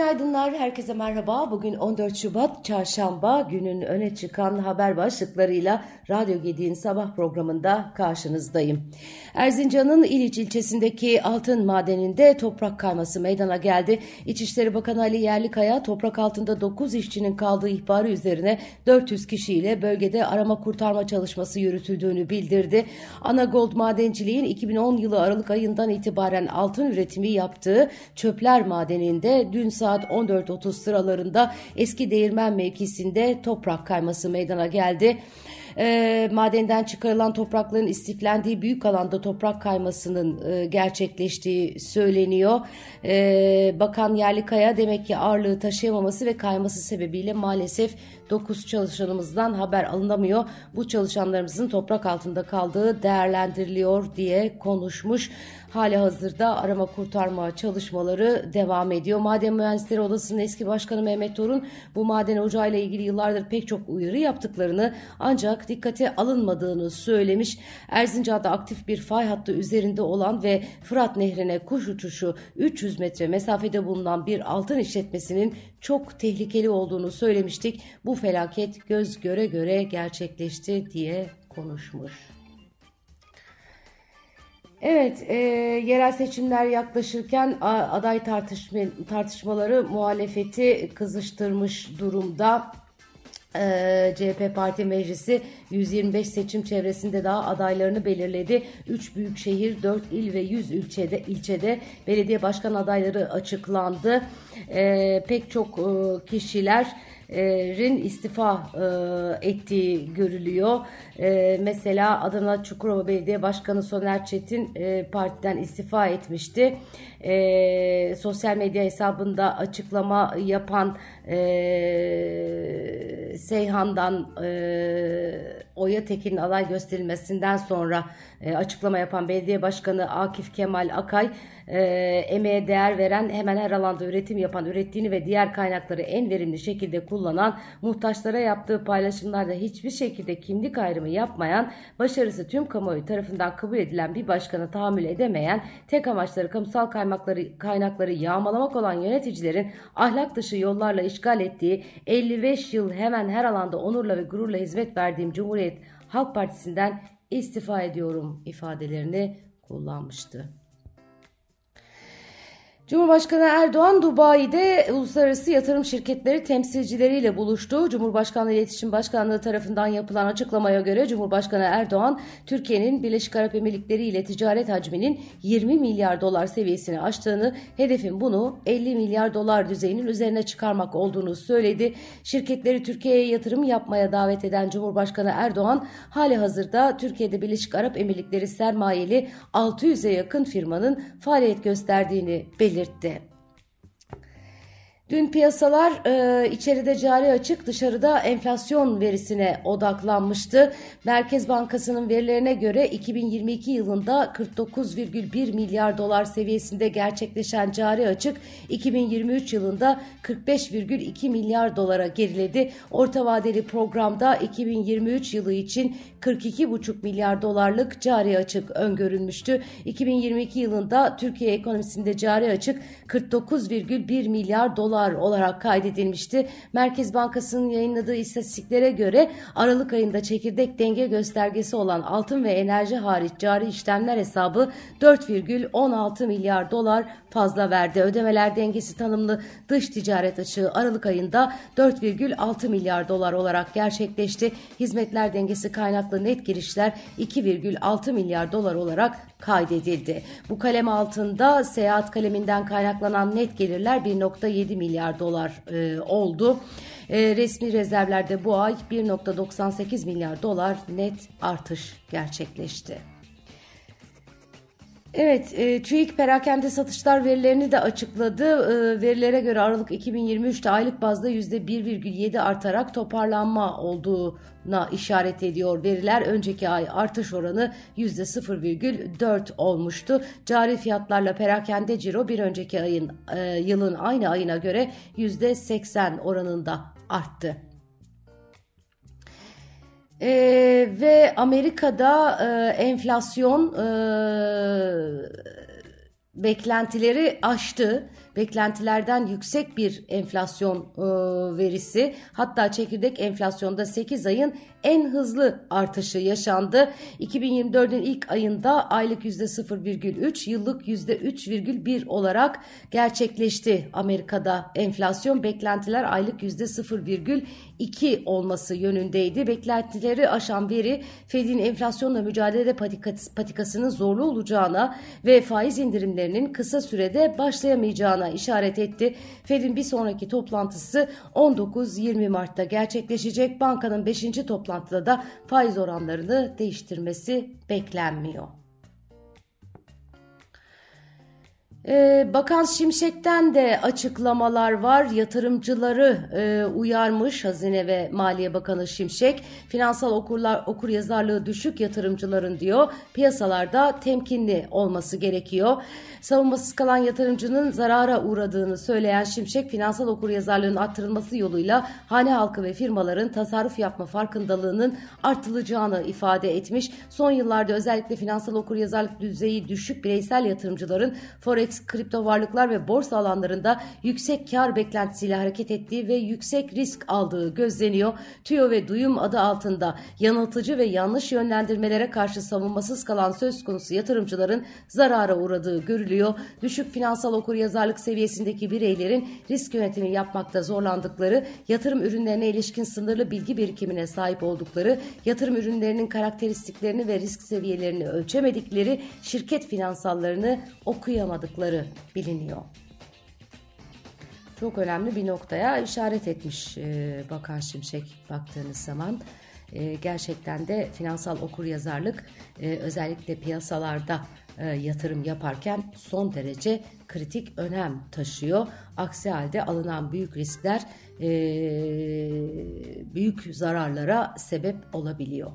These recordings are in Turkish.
Günaydınlar, herkese merhaba. Bugün 14 Şubat Çarşamba günün öne çıkan haber başlıklarıyla Radyo Gedi'nin sabah programında karşınızdayım. Erzincan'ın İliç ilçesindeki altın madeninde toprak kayması meydana geldi. İçişleri Bakanı Ali Yerlikaya toprak altında 9 işçinin kaldığı ihbarı üzerine 400 kişiyle bölgede arama kurtarma çalışması yürütüldüğünü bildirdi. Anagold Madenciliğin 2010 yılı Aralık ayından itibaren altın üretimi yaptığı Çöpler Madeni'nde dün saat 14.30 sıralarında eski değirmen mevkisinde toprak kayması meydana geldi e, madenden çıkarılan toprakların istiflendiği büyük alanda toprak kaymasının e, gerçekleştiği söyleniyor. E, Bakan Yerlikaya demek ki ağırlığı taşıyamaması ve kayması sebebiyle maalesef 9 çalışanımızdan haber alınamıyor. Bu çalışanlarımızın toprak altında kaldığı değerlendiriliyor diye konuşmuş. Hali hazırda arama kurtarma çalışmaları devam ediyor. Maden Mühendisleri Odası'nın eski başkanı Mehmet Torun bu maden ocağıyla ilgili yıllardır pek çok uyarı yaptıklarını ancak dikkate alınmadığını söylemiş. Erzincan'da aktif bir fay hattı üzerinde olan ve Fırat Nehri'ne kuş uçuşu 300 metre mesafede bulunan bir altın işletmesinin çok tehlikeli olduğunu söylemiştik. Bu felaket göz göre göre gerçekleşti diye konuşmuş. Evet, e, yerel seçimler yaklaşırken aday tartışma, tartışmaları muhalefeti kızıştırmış durumda. Ee, CHP Parti Meclisi 125 seçim çevresinde daha adaylarını belirledi. 3 büyük şehir, 4 il ve 100 ilçede ilçede belediye başkan adayları açıklandı. Ee, pek çok e, kişiler rin istifa ettiği görülüyor. Mesela Adana Çukurova Belediye Başkanı Soner Çetin partiden istifa etmişti. Sosyal medya hesabında açıklama yapan e, Seyhan'dan e, Oya Tekin'in alay gösterilmesinden sonra e, açıklama yapan Belediye Başkanı Akif Kemal Akay e, emeğe değer veren hemen her alanda üretim yapan ürettiğini ve diğer kaynakları en verimli şekilde kullanan muhtaçlara yaptığı paylaşımlarda hiçbir şekilde kimlik ayrımı yapmayan başarısı tüm kamuoyu tarafından kabul edilen bir başkana tahammül edemeyen tek amaçları kamusal kaynakları, kaynakları yağmalamak olan yöneticilerin ahlak dışı yollarla işgal ettiği 55 yıl hemen her alanda onurla ve gururla hizmet verdiğim Cumhuriyet Halk Partisi'nden istifa ediyorum ifadelerini kullanmıştı. Cumhurbaşkanı Erdoğan Dubai'de uluslararası yatırım şirketleri temsilcileriyle buluştu. Cumhurbaşkanlığı İletişim Başkanlığı tarafından yapılan açıklamaya göre Cumhurbaşkanı Erdoğan, Türkiye'nin Birleşik Arap Emirlikleri ile ticaret hacminin 20 milyar dolar seviyesini aştığını, hedefin bunu 50 milyar dolar düzeyinin üzerine çıkarmak olduğunu söyledi. Şirketleri Türkiye'ye yatırım yapmaya davet eden Cumhurbaşkanı Erdoğan, hali hazırda Türkiye'de Birleşik Arap Emirlikleri sermayeli 600'e yakın firmanın faaliyet gösterdiğini belirtti belirtti. Dün piyasalar e, içeride cari açık dışarıda enflasyon verisine odaklanmıştı. Merkez Bankası'nın verilerine göre 2022 yılında 49,1 milyar dolar seviyesinde gerçekleşen cari açık 2023 yılında 45,2 milyar dolara geriledi. Orta vadeli programda 2023 yılı için 42,5 milyar dolarlık cari açık öngörülmüştü. 2022 yılında Türkiye ekonomisinde cari açık 49,1 milyar dolar dolar olarak kaydedilmişti. Merkez Bankası'nın yayınladığı istatistiklere göre Aralık ayında çekirdek denge göstergesi olan altın ve enerji hariç cari işlemler hesabı 4,16 milyar dolar fazla verdi. Ödemeler dengesi tanımlı dış ticaret açığı Aralık ayında 4,6 milyar dolar olarak gerçekleşti. Hizmetler dengesi kaynaklı net girişler 2,6 milyar dolar olarak kaydedildi. Bu kalem altında seyahat kaleminden kaynaklanan net gelirler 1,7 milyar dolar e, oldu. E, resmi rezervlerde bu ay 1,98 milyar dolar net artış gerçekleşti. Evet, e, TÜİK perakende satışlar verilerini de açıkladı. E, verilere göre Aralık 2023'te aylık bazda %1,7 artarak toparlanma olduğuna işaret ediyor. Veriler önceki ay artış oranı %0,4 olmuştu. Cari fiyatlarla perakende ciro bir önceki ayın e, yılın aynı ayına göre %80 oranında arttı. Ee, ve Amerika'da e, enflasyon e, beklentileri aştı. Beklentilerden yüksek bir enflasyon e, verisi hatta çekirdek enflasyonda 8 ayın en hızlı artışı yaşandı. 2024'ün ilk ayında aylık %0,3, yıllık %3,1 olarak gerçekleşti Amerika'da enflasyon. Beklentiler aylık %0,2 olması yönündeydi. Beklentileri aşan veri Fed'in enflasyonla mücadele patikasının zorlu olacağına ve faiz indirimlerinin kısa sürede başlayamayacağına işaret etti. Fed'in bir sonraki toplantısı 19-20 Mart'ta gerçekleşecek. Bankanın 5. toplantıda da faiz oranlarını değiştirmesi beklenmiyor. Ee, Bakan Şimşek'ten de açıklamalar var. Yatırımcıları e, uyarmış Hazine ve Maliye Bakanı Şimşek. Finansal okurlar okur yazarlığı düşük yatırımcıların diyor piyasalarda temkinli olması gerekiyor. Savunmasız kalan yatırımcının zarara uğradığını söyleyen Şimşek finansal okur yazarlığının arttırılması yoluyla hane halkı ve firmaların tasarruf yapma farkındalığının artılacağını ifade etmiş. Son yıllarda özellikle finansal okur yazarlık düzeyi düşük bireysel yatırımcıların forex kripto varlıklar ve borsa alanlarında yüksek kar beklentisiyle hareket ettiği ve yüksek risk aldığı gözleniyor. TÜYO ve duyum adı altında yanıltıcı ve yanlış yönlendirmelere karşı savunmasız kalan söz konusu yatırımcıların zarara uğradığı görülüyor. Düşük finansal okuryazarlık seviyesindeki bireylerin risk yönetimi yapmakta zorlandıkları, yatırım ürünlerine ilişkin sınırlı bilgi birikimine sahip oldukları, yatırım ürünlerinin karakteristiklerini ve risk seviyelerini ölçemedikleri, şirket finansallarını okuyamadıkları oldukları biliniyor. Çok önemli bir noktaya işaret etmiş e, Bakan Şimşek baktığınız zaman. E, gerçekten de finansal okuryazarlık e, özellikle piyasalarda yatırım yaparken son derece kritik önem taşıyor. Aksi halde alınan büyük riskler büyük zararlara sebep olabiliyor.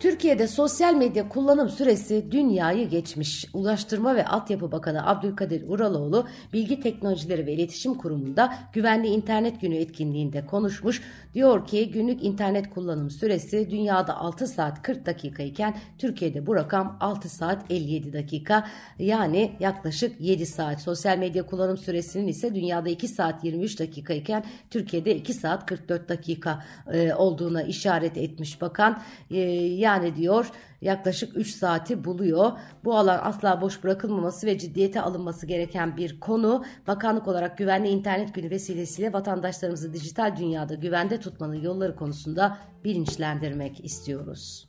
Türkiye'de sosyal medya kullanım süresi dünyayı geçmiş. Ulaştırma ve Altyapı Bakanı Abdülkadir Uraloğlu Bilgi Teknolojileri ve İletişim Kurumu'nda Güvenli İnternet Günü etkinliğinde konuşmuş. Diyor ki günlük internet kullanım süresi dünyada 6 saat 40 dakika iken Türkiye'de bu rakam 6 saat 57 dakika yani yaklaşık 7 saat. Sosyal medya kullanım süresinin ise dünyada 2 saat 23 dakika iken Türkiye'de 2 saat 44 dakika e, olduğuna işaret etmiş bakan. E, yani diyor yaklaşık 3 saati buluyor. Bu alan asla boş bırakılmaması ve ciddiyete alınması gereken bir konu. Bakanlık olarak güvenli internet günü vesilesiyle vatandaşlarımızı dijital dünyada güvende tutmanın yolları konusunda bilinçlendirmek istiyoruz.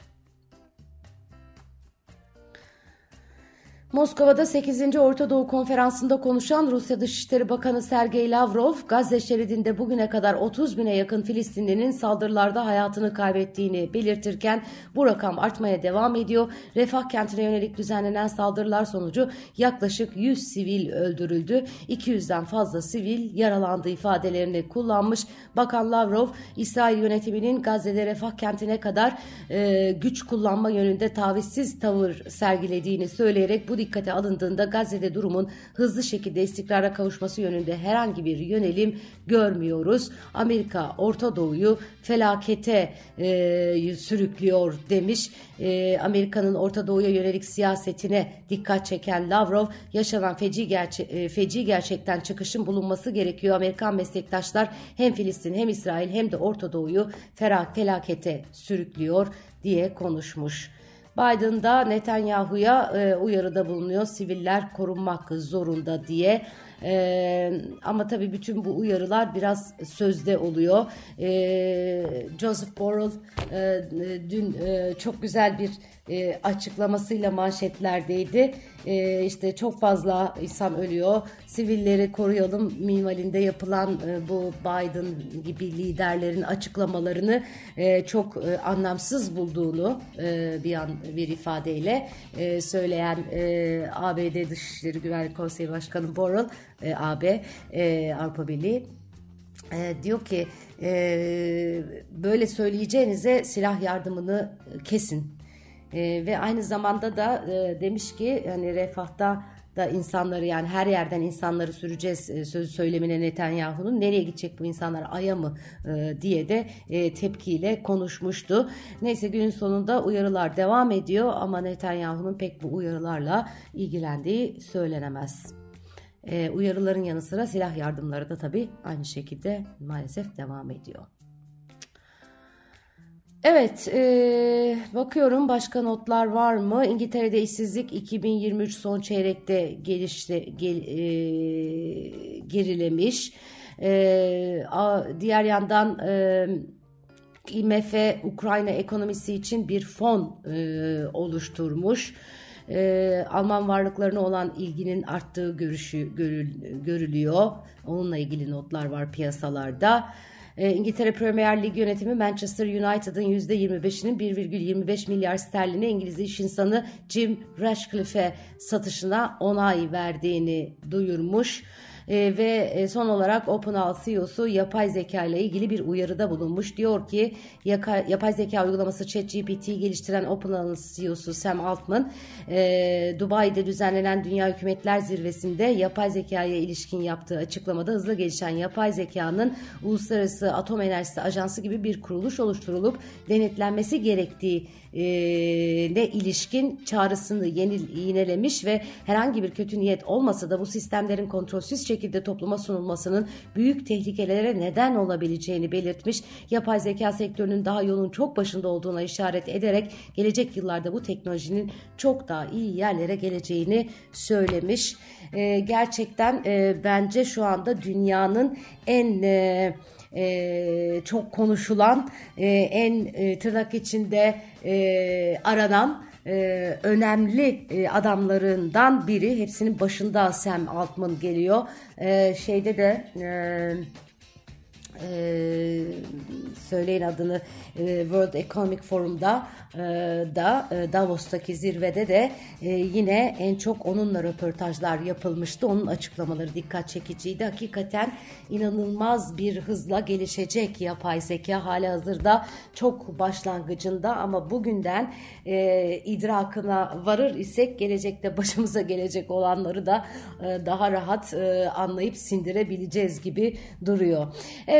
Moskova'da 8. Orta Doğu Konferansı'nda konuşan Rusya Dışişleri Bakanı Sergey Lavrov, Gazze şeridinde bugüne kadar 30 bine yakın Filistinlinin saldırılarda hayatını kaybettiğini belirtirken bu rakam artmaya devam ediyor. Refah kentine yönelik düzenlenen saldırılar sonucu yaklaşık 100 sivil öldürüldü, 200'den fazla sivil yaralandı ifadelerini kullanmış. Bakan Lavrov, İsrail yönetiminin Gazze'de Refah kentine kadar e, güç kullanma yönünde tavizsiz tavır sergilediğini söyleyerek bu dikkate alındığında Gazze'de durumun hızlı şekilde istikrara kavuşması yönünde herhangi bir yönelim görmüyoruz. Amerika Orta Doğu'yu felakete e, sürüklüyor demiş. E, Amerika'nın Orta Doğu'ya yönelik siyasetine dikkat çeken Lavrov yaşanan feci, gerçe e, feci gerçekten çıkışın bulunması gerekiyor. Amerikan meslektaşlar hem Filistin hem İsrail hem de Orta Doğu'yu felakete sürüklüyor diye konuşmuş. Biden da Netanyahu'ya e, uyarıda bulunuyor. Siviller korunmak zorunda diye. E, ama tabii bütün bu uyarılar biraz sözde oluyor. E, Joseph Borrell e, dün e, çok güzel bir e, açıklamasıyla manşetlerdeydi. E, işte çok fazla insan ölüyor. Sivilleri koruyalım minvalinde yapılan e, bu Biden gibi liderlerin açıklamalarını e, çok e, anlamsız bulduğunu e, bir an bir ifadeyle e, söyleyen e, ABD Dışişleri Güvenlik Konseyi Başkanı Borrell, e, AB, e, Avrupa Birliği. E, diyor ki e, böyle söyleyeceğinize silah yardımını kesin. E, ve aynı zamanda da e, demiş ki hani refahta da insanları yani her yerden insanları süreceğiz e, sözü söylemine Netanyahu'nun. Nereye gidecek bu insanlar? Aya mı? E, diye de e, tepkiyle konuşmuştu. Neyse günün sonunda uyarılar devam ediyor ama Netanyahu'nun pek bu uyarılarla ilgilendiği söylenemez. E, uyarıların yanı sıra silah yardımları da tabii aynı şekilde maalesef devam ediyor. Evet, e, bakıyorum başka notlar var mı? İngiltere'de işsizlik 2023 son çeyrekte gelişti, gel, e, gerilemiş. E, a, diğer yandan e, IMF Ukrayna ekonomisi için bir fon e, oluşturmuş. E, Alman varlıklarına olan ilginin arttığı görüşü görül, görülüyor. Onunla ilgili notlar var piyasalarda. E, İngiltere Premier Lig yönetimi Manchester United'ın %25'inin 1,25 milyar sterline İngiliz iş insanı Jim Ratcliffe'e satışına onay verdiğini duyurmuş. E, ve e, son olarak OpenAI CEO'su yapay zeka ile ilgili bir uyarıda bulunmuş. Diyor ki yaka, yapay zeka uygulaması ChatGPT'yi geliştiren OpenAI CEO'su Sam Altman e, Dubai'de düzenlenen Dünya Hükümetler Zirvesi'nde yapay zekaya ilişkin yaptığı açıklamada hızlı gelişen yapay zekanın Uluslararası Atom Enerjisi Ajansı gibi bir kuruluş oluşturulup denetlenmesi gerektiği ne ilişkin çağrısını yenil, yinelemiş ve herhangi bir kötü niyet olmasa da bu sistemlerin kontrolsüz şekilde topluma sunulmasının büyük tehlikelere neden olabileceğini belirtmiş. Yapay zeka sektörünün daha yolun çok başında olduğuna işaret ederek gelecek yıllarda bu teknolojinin çok daha iyi yerlere geleceğini söylemiş. E, gerçekten e, bence şu anda dünyanın en e, e, çok konuşulan, e, en e, tırnak içinde e, aranan e, önemli e, adamlarından biri. Hepsinin başında Sam Altman geliyor. E, şeyde de... E, e, söyleyin adını e, World Economic Forum'da e, da e, Davos'taki zirvede de e, yine en çok onunla röportajlar yapılmıştı. Onun açıklamaları dikkat çekiciydi. Hakikaten inanılmaz bir hızla gelişecek yapay zeka hala hazırda çok başlangıcında ama bugünden e, idrakına varır isek gelecekte başımıza gelecek olanları da e, daha rahat e, anlayıp sindirebileceğiz gibi duruyor.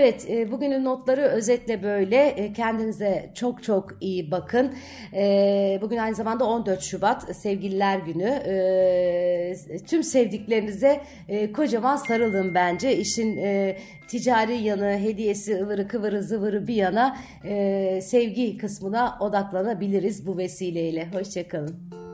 Evet e, bugünün notları özetle böyle. E, kendinize çok çok iyi bakın. E, bugün aynı zamanda 14 Şubat Sevgililer Günü. Tüm sevdiklerinize kocaman sarılın bence. İşin ticari yanı, hediyesi, ıvırı kıvırı zıvırı bir yana sevgi kısmına odaklanabiliriz bu vesileyle. Hoşçakalın.